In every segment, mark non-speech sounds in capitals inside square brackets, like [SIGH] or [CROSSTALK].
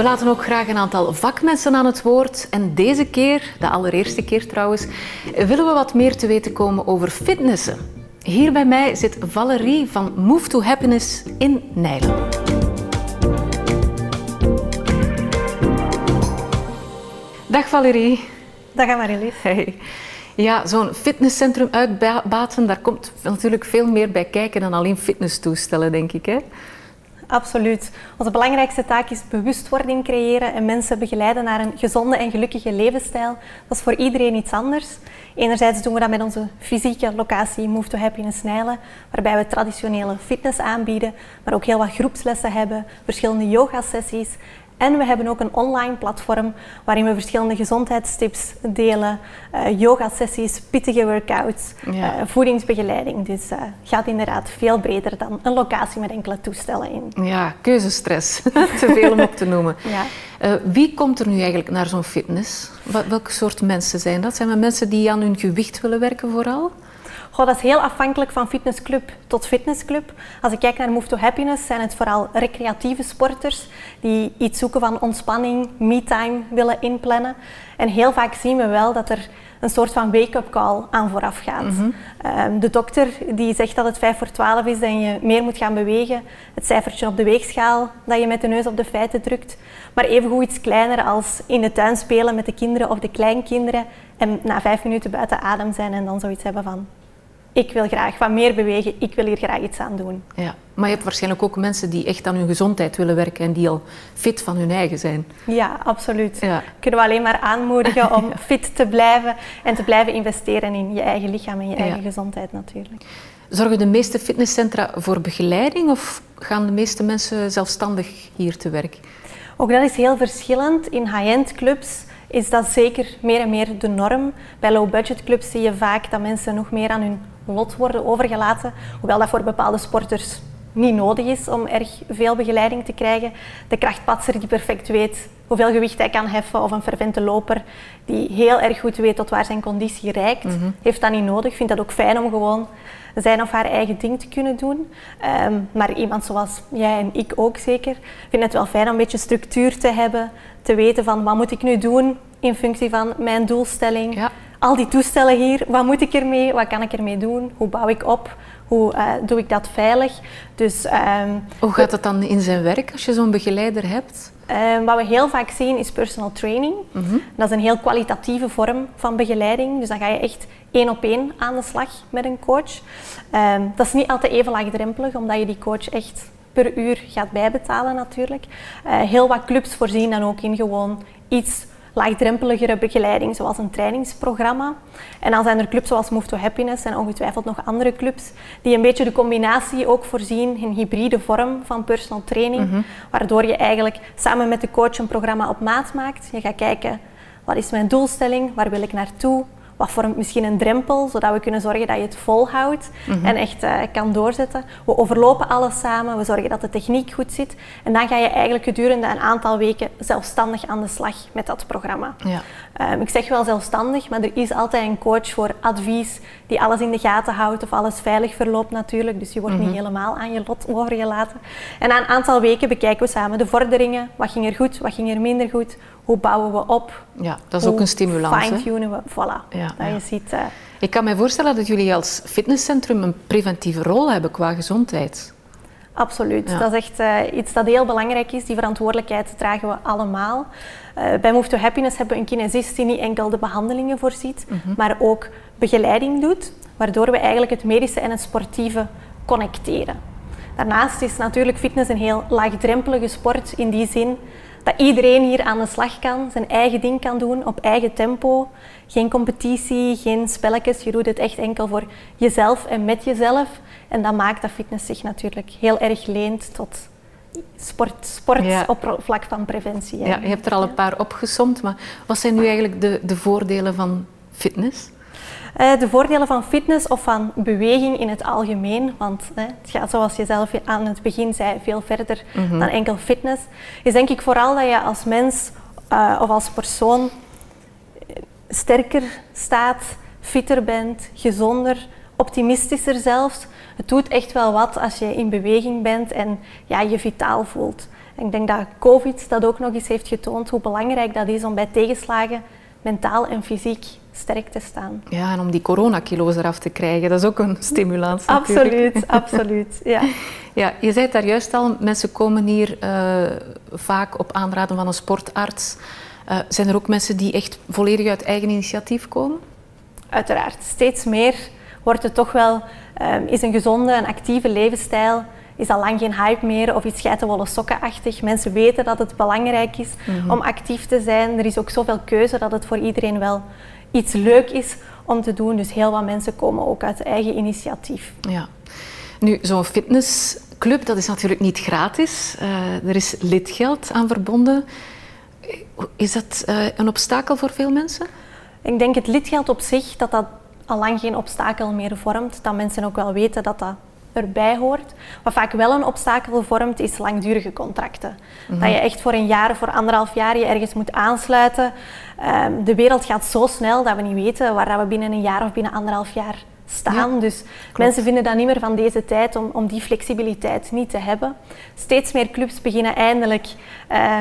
We laten ook graag een aantal vakmensen aan het woord. En deze keer, de allereerste keer trouwens, willen we wat meer te weten komen over fitnessen. Hier bij mij zit Valerie van Move to Happiness in Nijlen. Dag Valerie. Dag Marilis. Hey. Ja, zo'n fitnesscentrum uitbaten, daar komt natuurlijk veel meer bij kijken dan alleen fitnesstoestellen, denk ik. Hè? Absoluut. Onze belangrijkste taak is bewustwording creëren en mensen begeleiden naar een gezonde en gelukkige levensstijl. Dat is voor iedereen iets anders. Enerzijds doen we dat met onze fysieke locatie Move to Happiness Nijlen, waarbij we traditionele fitness aanbieden, maar ook heel wat groepslessen hebben, verschillende yoga-sessies en we hebben ook een online platform waarin we verschillende gezondheidstips delen, uh, yoga-sessies, pittige workouts, eh, voedingsbegeleiding. Dus uh, gaat inderdaad veel breder dan een locatie met enkele toestellen in. Ja, keuzestress. [LAUGHS] Te veel om op te noemen. [LAUGHS] Ja. wie komt er nu eigenlijk naar zo'n fitness? Welke soort mensen zijn dat? Zijn dat mensen die aan hun gewicht willen werken vooral? Goh, dat is heel afhankelijk van fitnessclub tot fitnessclub. Als ik kijk naar Move to Happiness, zijn het vooral recreatieve sporters die iets zoeken van ontspanning, me-time willen inplannen. En heel vaak zien we wel dat er een soort van wake-up call aan vooraf gaat. Mhm. Ehm, de dokter die zegt dat het 5 voor 12 is en je meer moet gaan bewegen. Het cijfertje op de weegschaal dat je met de neus op de feiten drukt. Maar evengoed iets kleiner als in de tuin spelen met de kinderen of de kleinkinderen en na vijf minuten buiten adem zijn en dan zoiets hebben van ik wil graag wat meer bewegen, ik wil hier graag iets aan doen. Ja, maar je hebt waarschijnlijk ook mensen die echt aan hun gezondheid willen werken en die al fit van hun eigen zijn. Ja, absoluut. Ja. Kunnen we alleen maar aanmoedigen [LAUGHS] om fit te blijven en te blijven investeren in je eigen lichaam en je eigen gezondheid natuurlijk. Zorgen de meeste fitnesscentra voor begeleiding of gaan de meeste mensen zelfstandig hier te werk? Ook dat is heel verschillend. In high-end clubs is dat zeker meer en meer de norm. Bij low-budget clubs zie je vaak dat mensen nog meer aan hun lot worden overgelaten, hoewel dat voor bepaalde sporters niet nodig is om erg veel begeleiding te krijgen. De krachtpatser die perfect weet hoeveel gewicht hij kan heffen of een fervente loper die heel erg goed weet tot waar zijn conditie reikt, mhm. heeft dat niet nodig. Vindt dat ook fijn om gewoon zijn of haar eigen ding te kunnen doen. Ehm, maar iemand zoals jij en ik ook zeker, vindt het wel fijn om een beetje structuur te hebben, te weten van wat moet ik nu doen in functie van mijn doelstelling. Ja al die toestellen hier, wat moet ik ermee, wat kan ik ermee doen, hoe bouw ik op, hoe uh, doe ik dat veilig. Dus, um, hoe gaat het dan in zijn werk als je zo'n begeleider hebt? Um, wat we heel vaak zien is personal training. Mhm. Dat is een heel kwalitatieve vorm van begeleiding. Dus dan ga je echt één op één aan de slag met een coach. Um, dat is niet altijd even laagdrempelig, omdat je die coach echt per uur gaat bijbetalen natuurlijk. Uh, heel wat clubs voorzien dan ook in gewoon iets laagdrempeligere begeleiding, zoals een trainingsprogramma. En dan zijn er clubs zoals Move to Happiness en ongetwijfeld nog andere clubs, die een beetje de combinatie ook voorzien in hybride vorm van personal training, mhm. waardoor je eigenlijk samen met de coach een programma op maat maakt. Je gaat kijken, wat is mijn doelstelling, waar wil ik naartoe, wat vormt misschien een drempel, zodat we kunnen zorgen dat je het volhoudt mm en echt uh, kan doorzetten. We overlopen alles samen, we zorgen dat de techniek goed zit. En dan ga je eigenlijk gedurende een aantal weken zelfstandig aan de slag met dat programma. Ja. Um, ik zeg wel zelfstandig, maar er is altijd een coach voor advies die alles in de gaten houdt of alles veilig verloopt natuurlijk. Dus je wordt niet mhm. helemaal aan je lot overgelaten. En na een aantal weken bekijken we samen de vorderingen. Wat ging er goed, wat ging er minder goed? Hoe bouwen we op? Ja, dat is ook een stimulans. Fine-tunen we, voilà. Ja, dat je ziet, uh, ik kan me voorstellen dat jullie als fitnesscentrum een preventieve rol hebben qua gezondheid. Absoluut. Dat is echt uh, iets dat heel belangrijk is. Die verantwoordelijkheid dragen we allemaal. Uh, bij Move to Happiness hebben we een kinesist die niet enkel de behandelingen voorziet, mm maar ook begeleiding doet, waardoor we eigenlijk het medische en het sportieve connecteren. Daarnaast is natuurlijk fitness een heel laagdrempelige sport in die zin dat iedereen hier aan de slag kan, zijn eigen ding kan doen op eigen tempo. Geen competitie, geen spelletjes. Je doet het echt enkel voor jezelf en met jezelf. En dat maakt dat fitness zich natuurlijk heel erg leent tot sport, sport op vlak van preventie. Ja, je hebt er al een paar opgesomd, maar wat zijn nu eigenlijk de, de voordelen van fitness? Uh, de voordelen van fitness of van beweging in het algemeen, want uh, het gaat zoals je zelf aan het begin zei veel verder mhm. dan enkel fitness, is denk ik vooral dat je als mens uh, of als persoon sterker staat, fitter bent, gezonder, optimistischer zelfs. Het doet echt wel wat als je in beweging bent en ja, je vitaal voelt. Ik denk dat COVID dat ook nog eens heeft getoond hoe belangrijk dat is om bij tegenslagen mentaal en fysiek sterk te staan. Ja, en om die coronakilo's eraf te krijgen, dat is ook een stimulans Absoluut, [LAUGHS] absoluut. Ja. ja, je zei het daar juist al, mensen komen hier uh, vaak op aanraden van een sportarts. Uh, zijn er ook mensen die echt volledig uit eigen initiatief komen? Uiteraard. Steeds meer wordt het toch wel, um, is een gezonde en actieve levensstijl is al lang geen hype meer of iets geitenwolle sokkenachtig. Mensen weten dat het belangrijk is mm-hmm. om actief te zijn. Er is ook zoveel keuze dat het voor iedereen wel iets leuk is om te doen. Dus heel wat mensen komen ook uit eigen initiatief. Ja. Nu, zo'n fitnessclub, dat is natuurlijk niet gratis. Uh, er is lidgeld aan verbonden. Is dat uh, een obstakel voor veel mensen? Ik denk het lidgeld op zich, dat dat al lang geen obstakel meer vormt. Dat mensen ook wel weten dat dat erbij hoort. Wat vaak wel een obstakel vormt, is langdurige contracten. Dat je echt voor een jaar, voor anderhalf jaar je ergens moet aansluiten. Um, de wereld gaat zo snel dat we niet weten waar we binnen een jaar of binnen anderhalf jaar staan. dus mensen vinden dat niet meer van deze tijd om, om die flexibiliteit niet te hebben. Steeds meer clubs beginnen eindelijk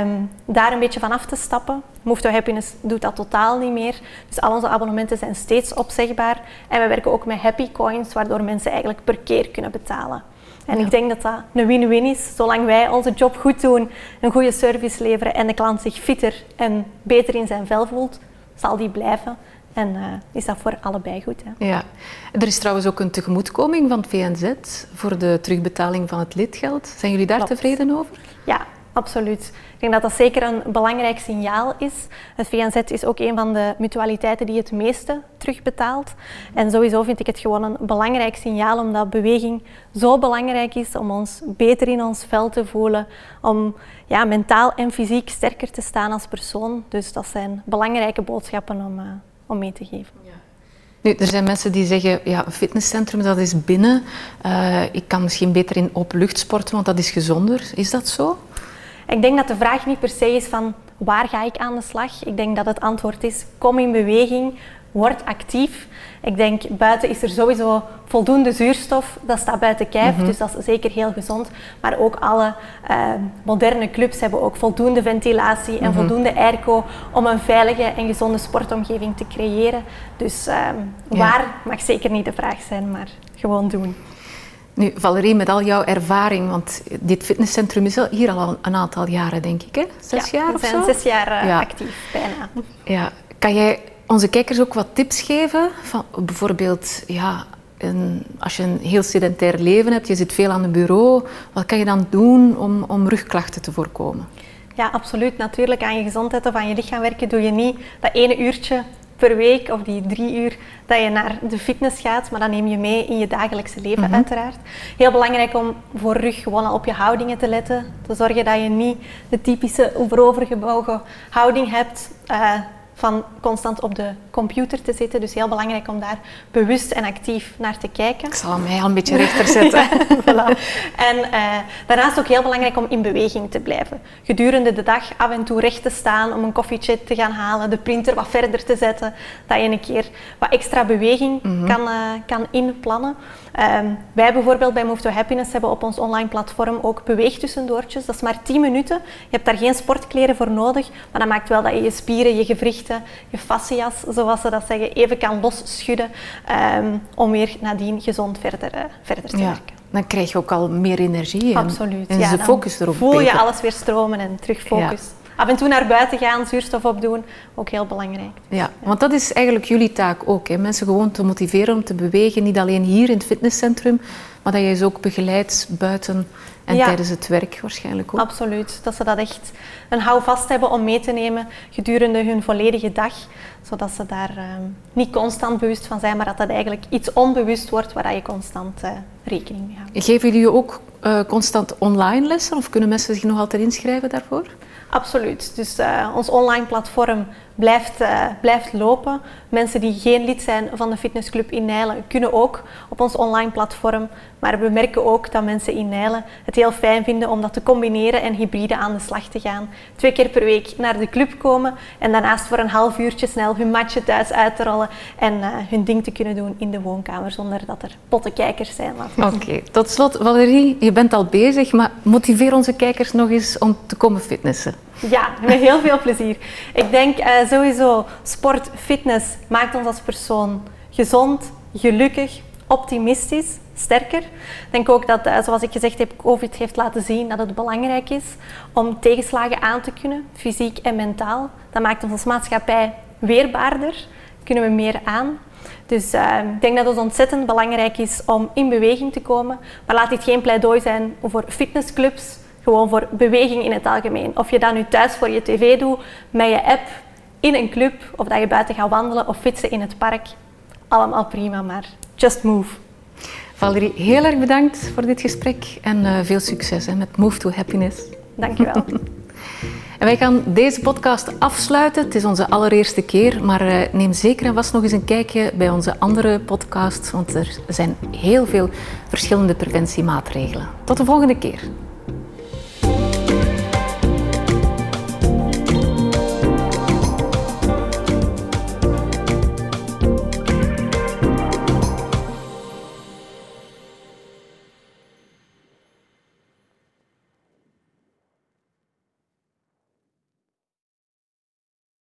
um, daar een beetje van af te stappen. Move to Happiness doet dat totaal niet meer. Dus al onze abonnementen zijn steeds opzegbaar. En we werken ook met happy coins, waardoor mensen eigenlijk per keer kunnen betalen. En ik denk dat dat een win-win is. Zolang wij onze job goed doen, een goede service leveren en de klant zich fitter en beter in zijn vel voelt, zal die blijven. En uh, is dat voor allebei goed. Hè? Ja. Er is trouwens ook een tegemoetkoming van het VNZ voor de terugbetaling van het lidgeld. Zijn jullie daar tevreden over? Ja, absoluut. Ik denk dat dat zeker een belangrijk signaal is. Het VNZ is ook een van de mutualiteiten die het meeste terugbetaalt. En sowieso vind ik het gewoon een belangrijk signaal, omdat beweging zo belangrijk is om ons beter in ons vel te voelen, om ja, mentaal en fysiek sterker te staan als persoon. Dus dat zijn belangrijke boodschappen om, uh, om mee te geven. Ja. Nu, er zijn mensen die zeggen, ja, een fitnesscentrum dat is binnen. Uh, ik kan misschien beter in openlucht sporten, want dat is gezonder. Is dat zo? Ik denk dat de vraag niet per se is van waar ga ik aan de slag. Ik denk dat het antwoord is kom in beweging, word actief. Ik denk, buiten is er sowieso voldoende zuurstof. Dat staat buiten kijf, mhm. dus dat is zeker heel gezond. Maar ook alle uh, moderne clubs hebben ook voldoende ventilatie en mhm. voldoende airco om een veilige en gezonde sportomgeving te creëren. Dus uh, waar mag zeker niet de vraag zijn, maar gewoon doen. Nu, Valerie, met al jouw ervaring, want dit fitnesscentrum is hier al een aantal jaren, denk ik, hè? Zes jaar of zo? we zijn zes jaar uh, actief, bijna. Ja. Kan jij onze kijkers ook wat tips geven? Van bijvoorbeeld, ja, een, als je een heel sedentair leven hebt, je zit veel aan het bureau, wat kan je dan doen om, om rugklachten te voorkomen? Ja, absoluut. Natuurlijk aan je gezondheid of aan je lichaam werken doe je niet dat ene uurtje per week of die drie uur dat je naar de fitness gaat, maar dat neem je mee in je dagelijkse leven mhm. uiteraard. Heel belangrijk om voor rug gewoon al op je houdingen te letten. Te zorgen dat je niet de typische voorovergebogen houding hebt. Uh, van constant op de computer te zitten. Dus heel belangrijk om daar bewust en actief naar te kijken. Ik zal mij al een beetje rechter zetten. [LAUGHS] voilà. En uh, daarnaast ook heel belangrijk om in beweging te blijven. Gedurende de dag af en toe recht te staan om een koffietje te gaan halen, de printer wat verder te zetten, dat je een keer wat extra beweging mhm. kan, uh, kan inplannen. Um, wij bijvoorbeeld bij Move to Happiness hebben op ons online platform ook beweegtussendoortjes. Dat is maar 10 minuten. Je hebt daar geen sportkleren voor nodig, maar dat maakt wel dat je je spieren, je gewrichten, je fascia's, zoals ze dat zeggen, even kan losschudden um, om weer nadien gezond verder, uh, verder te ja. werken. Dan krijg je ook al meer energie en, Absoluut. en ja, de focus erop voel je alles weer stromen en terug focus. Ja af en toe naar buiten gaan, zuurstof opdoen, ook heel belangrijk. Ja, want dat is eigenlijk jullie taak ook. Hè? Mensen gewoon te motiveren om te bewegen, niet alleen hier in het fitnesscentrum, maar dat je ze ook begeleidt buiten en tijdens het werk waarschijnlijk ook. Absoluut, dat ze dat echt een houvast hebben om mee te nemen gedurende hun volledige dag, zodat ze daar ehm, niet constant bewust van zijn, maar dat dat eigenlijk iets onbewust wordt waar je constant uh, rekening mee houdt. Geven jullie ook uh, constant online lessen of kunnen mensen zich nog altijd inschrijven daarvoor? Absoluut. Dus uh, ons online platform blijft, uh, blijft lopen. Mensen die geen lid zijn van de fitnessclub in Nijlen kunnen ook op ons online platform. Maar we merken ook dat mensen in Nijlen het heel fijn vinden om dat te combineren en hybride aan de slag te gaan. Twee keer per week naar de club komen en daarnaast voor een half uurtje snel hun matje thuis uit te rollen en uh, hun ding te kunnen doen in de woonkamer zonder dat er pottenkijkers zijn. Oké, tot slot Valerie, je bent al bezig, maar motiveer onze kijkers nog eens om te komen fitnessen. Ja, met heel veel plezier. Ik denk uh, sowieso, sport, fitness maakt ons als persoon gezond, gelukkig, optimistisch, sterker. Ik denk ook dat, uh, zoals ik gezegd heb, COVID heeft laten zien dat het belangrijk is om tegenslagen aan te kunnen, fysiek en mentaal. Dat maakt ons als maatschappij weerbaarder, kunnen we meer aan. Dus uh, ik denk dat het ontzettend belangrijk is om in beweging te komen. Maar laat dit geen pleidooi zijn voor fitnessclubs, gewoon voor beweging in het algemeen. Of je dat nu thuis voor je tv doet, met je app, in een club, of dat je buiten gaat wandelen of fietsen in het park. Allemaal prima, maar just move. Valerie, heel erg bedankt voor dit gesprek en uh, veel succes hè, met Move to Happiness. Dankjewel. [LAUGHS] En wij gaan deze podcast afsluiten. Het is onze allereerste keer, maar uh, neem zeker en vast nog eens een kijkje bij onze andere podcasts, want er zijn heel veel verschillende preventiemaatregelen. Tot de volgende keer.